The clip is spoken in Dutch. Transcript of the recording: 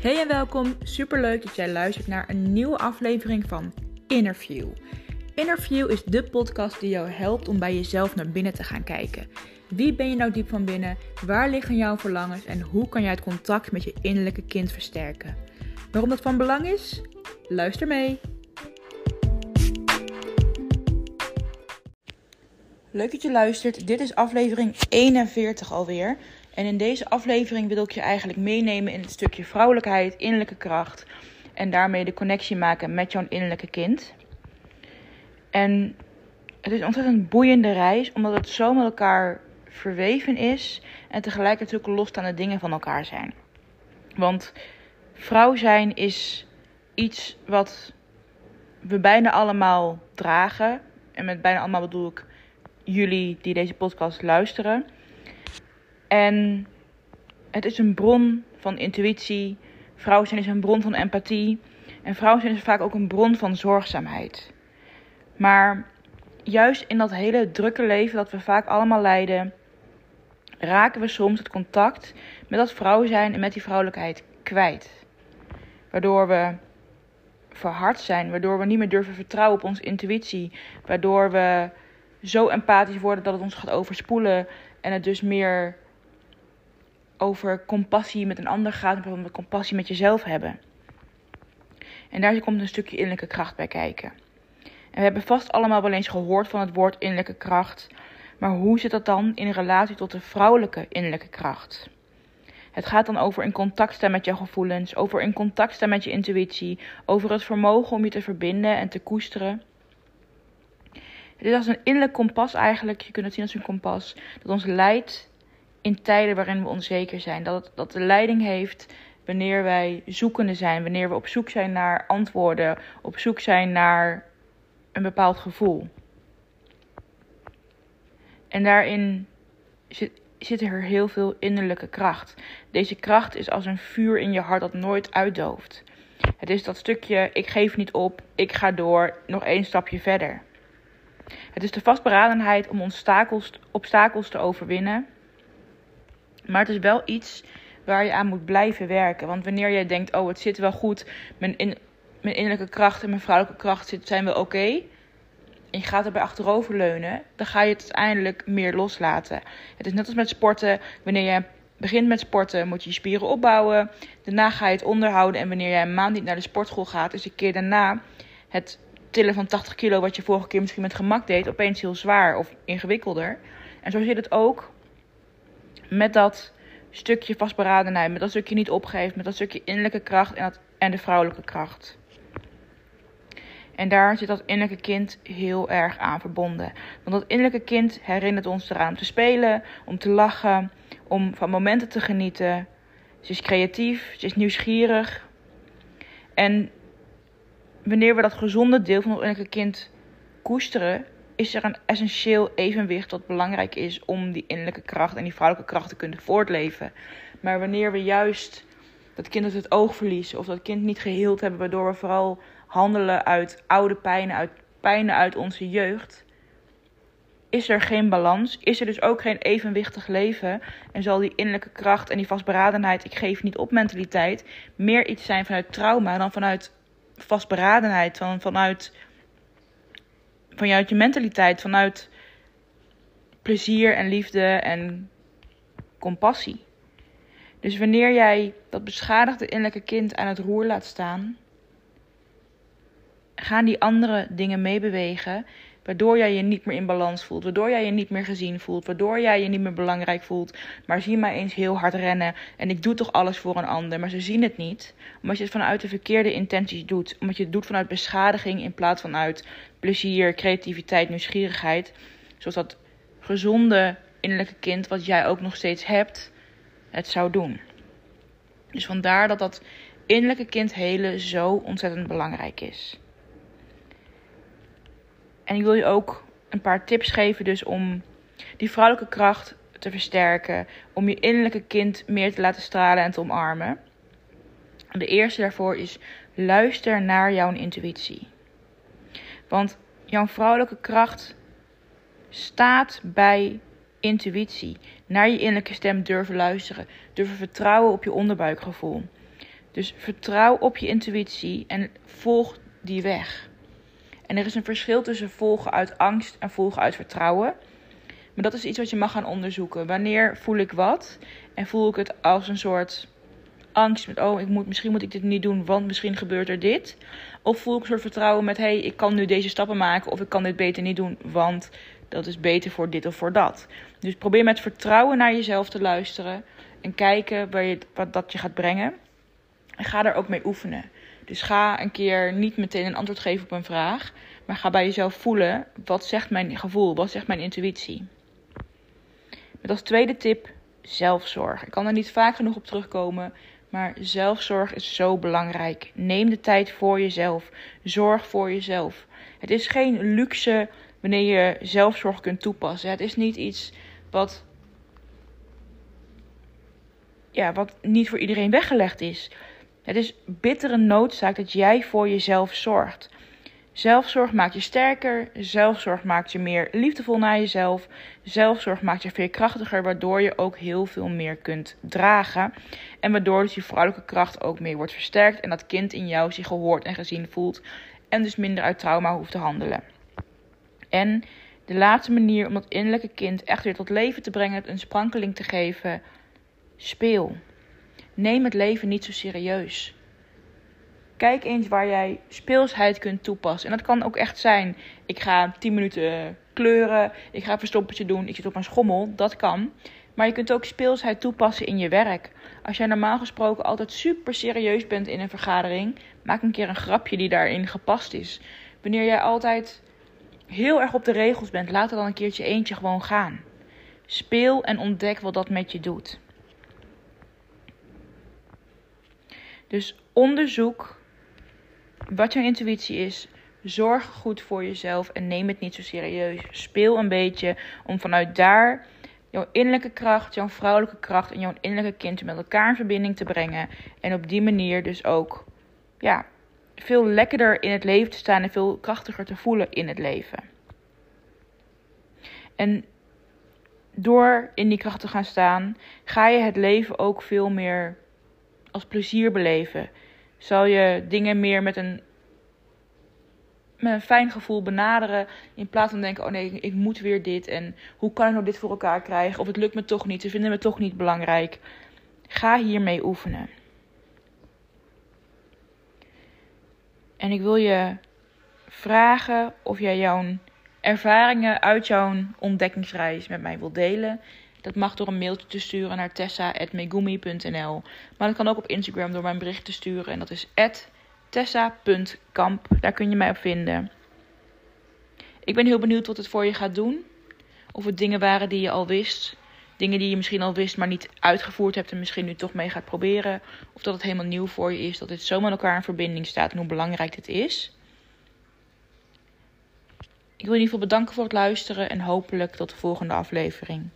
Hey en welkom. Superleuk dat jij luistert naar een nieuwe aflevering van Interview. Interview is de podcast die jou helpt om bij jezelf naar binnen te gaan kijken. Wie ben je nou diep van binnen? Waar liggen jouw verlangens en hoe kan jij het contact met je innerlijke kind versterken? Waarom dat van belang is? Luister mee. Leuk dat je luistert. Dit is aflevering 41 alweer. En in deze aflevering wil ik je eigenlijk meenemen in het stukje vrouwelijkheid, innerlijke kracht. En daarmee de connectie maken met jouw innerlijke kind. En het is een ontzettend boeiende reis, omdat het zo met elkaar verweven is. En tegelijkertijd ook losstaande dingen van elkaar zijn. Want vrouw zijn is iets wat we bijna allemaal dragen. En met bijna allemaal bedoel ik jullie die deze podcast luisteren. En het is een bron van intuïtie. Vrouw zijn is een bron van empathie. En vrouw zijn is vaak ook een bron van zorgzaamheid. Maar juist in dat hele drukke leven dat we vaak allemaal leiden, raken we soms het contact met dat vrouw zijn en met die vrouwelijkheid kwijt. Waardoor we verhard zijn, waardoor we niet meer durven vertrouwen op onze intuïtie, waardoor we zo empathisch worden dat het ons gaat overspoelen en het dus meer over compassie met een ander gaat plaats van compassie met jezelf hebben. En daar komt een stukje innerlijke kracht bij kijken. En we hebben vast allemaal wel eens gehoord van het woord innerlijke kracht. Maar hoe zit dat dan in relatie tot de vrouwelijke innerlijke kracht? Het gaat dan over in contact staan met jouw gevoelens, over in contact staan met je intuïtie, over het vermogen om je te verbinden en te koesteren. Het is als een innerlijk kompas eigenlijk, je kunt het zien als een kompas, dat ons leidt in tijden waarin we onzeker zijn. Dat dat de leiding heeft wanneer wij zoekende zijn, wanneer we op zoek zijn naar antwoorden, op zoek zijn naar een bepaald gevoel. En daarin zit, zit er heel veel innerlijke kracht. Deze kracht is als een vuur in je hart dat nooit uitdooft. Het is dat stukje, ik geef niet op, ik ga door, nog één stapje verder. Het is de vastberadenheid om obstakels te overwinnen. Maar het is wel iets waar je aan moet blijven werken. Want wanneer jij denkt, oh het zit wel goed, mijn, in, mijn innerlijke kracht en mijn vrouwelijke kracht zijn wel oké en je gaat erbij achterover leunen, dan ga je het uiteindelijk meer loslaten. Het is net als met sporten. Wanneer je begint met sporten, moet je je spieren opbouwen. Daarna ga je het onderhouden. En wanneer jij een maand niet naar de sportschool gaat, is een keer daarna het tillen van 80 kilo, wat je vorige keer misschien met gemak deed, opeens heel zwaar of ingewikkelder. En zo zit het ook met dat stukje vastberadenheid, met dat stukje niet opgeven, met dat stukje innerlijke kracht en, dat, en de vrouwelijke kracht. En daar zit dat innerlijke kind heel erg aan verbonden. Want dat innerlijke kind herinnert ons eraan om te spelen, om te lachen, om van momenten te genieten. Ze is creatief, ze is nieuwsgierig. En wanneer we dat gezonde deel van het innerlijke kind koesteren, is er een essentieel evenwicht dat belangrijk is om die innerlijke kracht en die vrouwelijke kracht te kunnen voortleven. Maar wanneer we juist dat kind uit het oog verliezen of dat kind niet geheeld hebben, waardoor we vooral handelen uit oude pijnen, uit pijnen uit onze jeugd, is er geen balans, is er dus ook geen evenwichtig leven en zal die innerlijke kracht en die vastberadenheid, ik geef niet op mentaliteit, meer iets zijn vanuit trauma dan vanuit vastberadenheid, van, vanuit, vanuit je mentaliteit, vanuit plezier en liefde en compassie. Dus wanneer jij dat beschadigde innerlijke kind aan het roer laat staan, gaan die andere dingen meebewegen. Waardoor jij je niet meer in balans voelt. Waardoor jij je niet meer gezien voelt. Waardoor jij je niet meer belangrijk voelt. Maar zie mij eens heel hard rennen. En ik doe toch alles voor een ander. Maar ze zien het niet. Omdat je het vanuit de verkeerde intenties doet. Omdat je het doet vanuit beschadiging. In plaats van uit plezier, creativiteit, nieuwsgierigheid. Zoals dat gezonde innerlijke kind. Wat jij ook nog steeds hebt. Het zou doen. Dus vandaar dat dat innerlijke kind helen zo ontzettend belangrijk is. En ik wil je ook een paar tips geven dus om die vrouwelijke kracht te versterken. Om je innerlijke kind meer te laten stralen en te omarmen. De eerste daarvoor is luister naar jouw intuïtie. Want jouw vrouwelijke kracht staat bij intuïtie. Naar je innerlijke stem durven luisteren. Durven vertrouwen op je onderbuikgevoel. Dus vertrouw op je intuïtie en volg die weg. En er is een verschil tussen volgen uit angst en volgen uit vertrouwen. Maar dat is iets wat je mag gaan onderzoeken. Wanneer voel ik wat? En voel ik het als een soort angst met, oh, ik moet, misschien moet ik dit niet doen, want misschien gebeurt er dit. Of voel ik een soort vertrouwen met, hey, ik kan nu deze stappen maken of ik kan dit beter niet doen, want dat is beter voor dit of voor dat. Dus probeer met vertrouwen naar jezelf te luisteren en kijken waar je, wat dat je gaat brengen. En ga daar ook mee oefenen. Dus ga een keer niet meteen een antwoord geven op een vraag, maar ga bij jezelf voelen, wat zegt mijn gevoel, wat zegt mijn intuïtie. Met als tweede tip zelfzorg. Ik kan er niet vaak genoeg op terugkomen. Maar zelfzorg is zo belangrijk. Neem de tijd voor jezelf. Zorg voor jezelf. Het is geen luxe wanneer je zelfzorg kunt toepassen. Het is niet iets wat, ja, wat niet voor iedereen weggelegd is. Het is bittere noodzaak dat jij voor jezelf zorgt. Zelfzorg maakt je sterker. Zelfzorg maakt je meer liefdevol naar jezelf. Zelfzorg maakt je veerkrachtiger, waardoor je ook heel veel meer kunt dragen. En waardoor dus je vrouwelijke kracht ook meer wordt versterkt. En dat kind in jou zich gehoord en gezien voelt. En dus minder uit trauma hoeft te handelen. En de laatste manier om dat innerlijke kind echt weer tot leven te brengen, een sprankeling te geven, speel. Neem het leven niet zo serieus. Kijk eens waar jij speelsheid kunt toepassen. En dat kan ook echt zijn: ik ga 10 minuten kleuren, ik ga een verstoppertje doen, ik zit op een schommel. Dat kan. Maar je kunt ook speelsheid toepassen in je werk. Als jij normaal gesproken altijd super serieus bent in een vergadering, maak een keer een grapje die daarin gepast is. Wanneer jij altijd heel erg op de regels bent, laat er dan een keertje eentje gewoon gaan. Speel en ontdek wat dat met je doet. Dus onderzoek wat jouw intuïtie is. Zorg goed voor jezelf en neem het niet zo serieus. Speel een beetje om vanuit daar jouw innerlijke kracht, jouw vrouwelijke kracht en jouw innerlijke kind met elkaar in verbinding te brengen. En op die manier dus ook ja, veel lekkerder in het leven te staan en veel krachtiger te voelen in het leven. En door in die kracht te gaan staan, ga je het leven ook veel meer als plezier beleven zal je dingen meer met een, met een fijn gevoel benaderen. In plaats van denken: oh nee, ik moet weer dit. En hoe kan ik nou dit voor elkaar krijgen? Of het lukt me toch niet. Ze vinden me toch niet belangrijk. Ga hiermee oefenen. En ik wil je vragen of jij jouw ervaringen uit jouw ontdekkingsreis met mij wilt delen. Dat mag door een mailtje te sturen naar tessa.megumi.nl. Maar dat kan ook op Instagram door mijn bericht te sturen. En dat is tessa.kamp. Daar kun je mij op vinden. Ik ben heel benieuwd wat het voor je gaat doen. Of het dingen waren die je al wist. Dingen die je misschien al wist, maar niet uitgevoerd hebt en misschien nu toch mee gaat proberen. Of dat het helemaal nieuw voor je is. Dat dit zo met elkaar in verbinding staat en hoe belangrijk dit is. Ik wil in ieder geval bedanken voor het luisteren en hopelijk tot de volgende aflevering.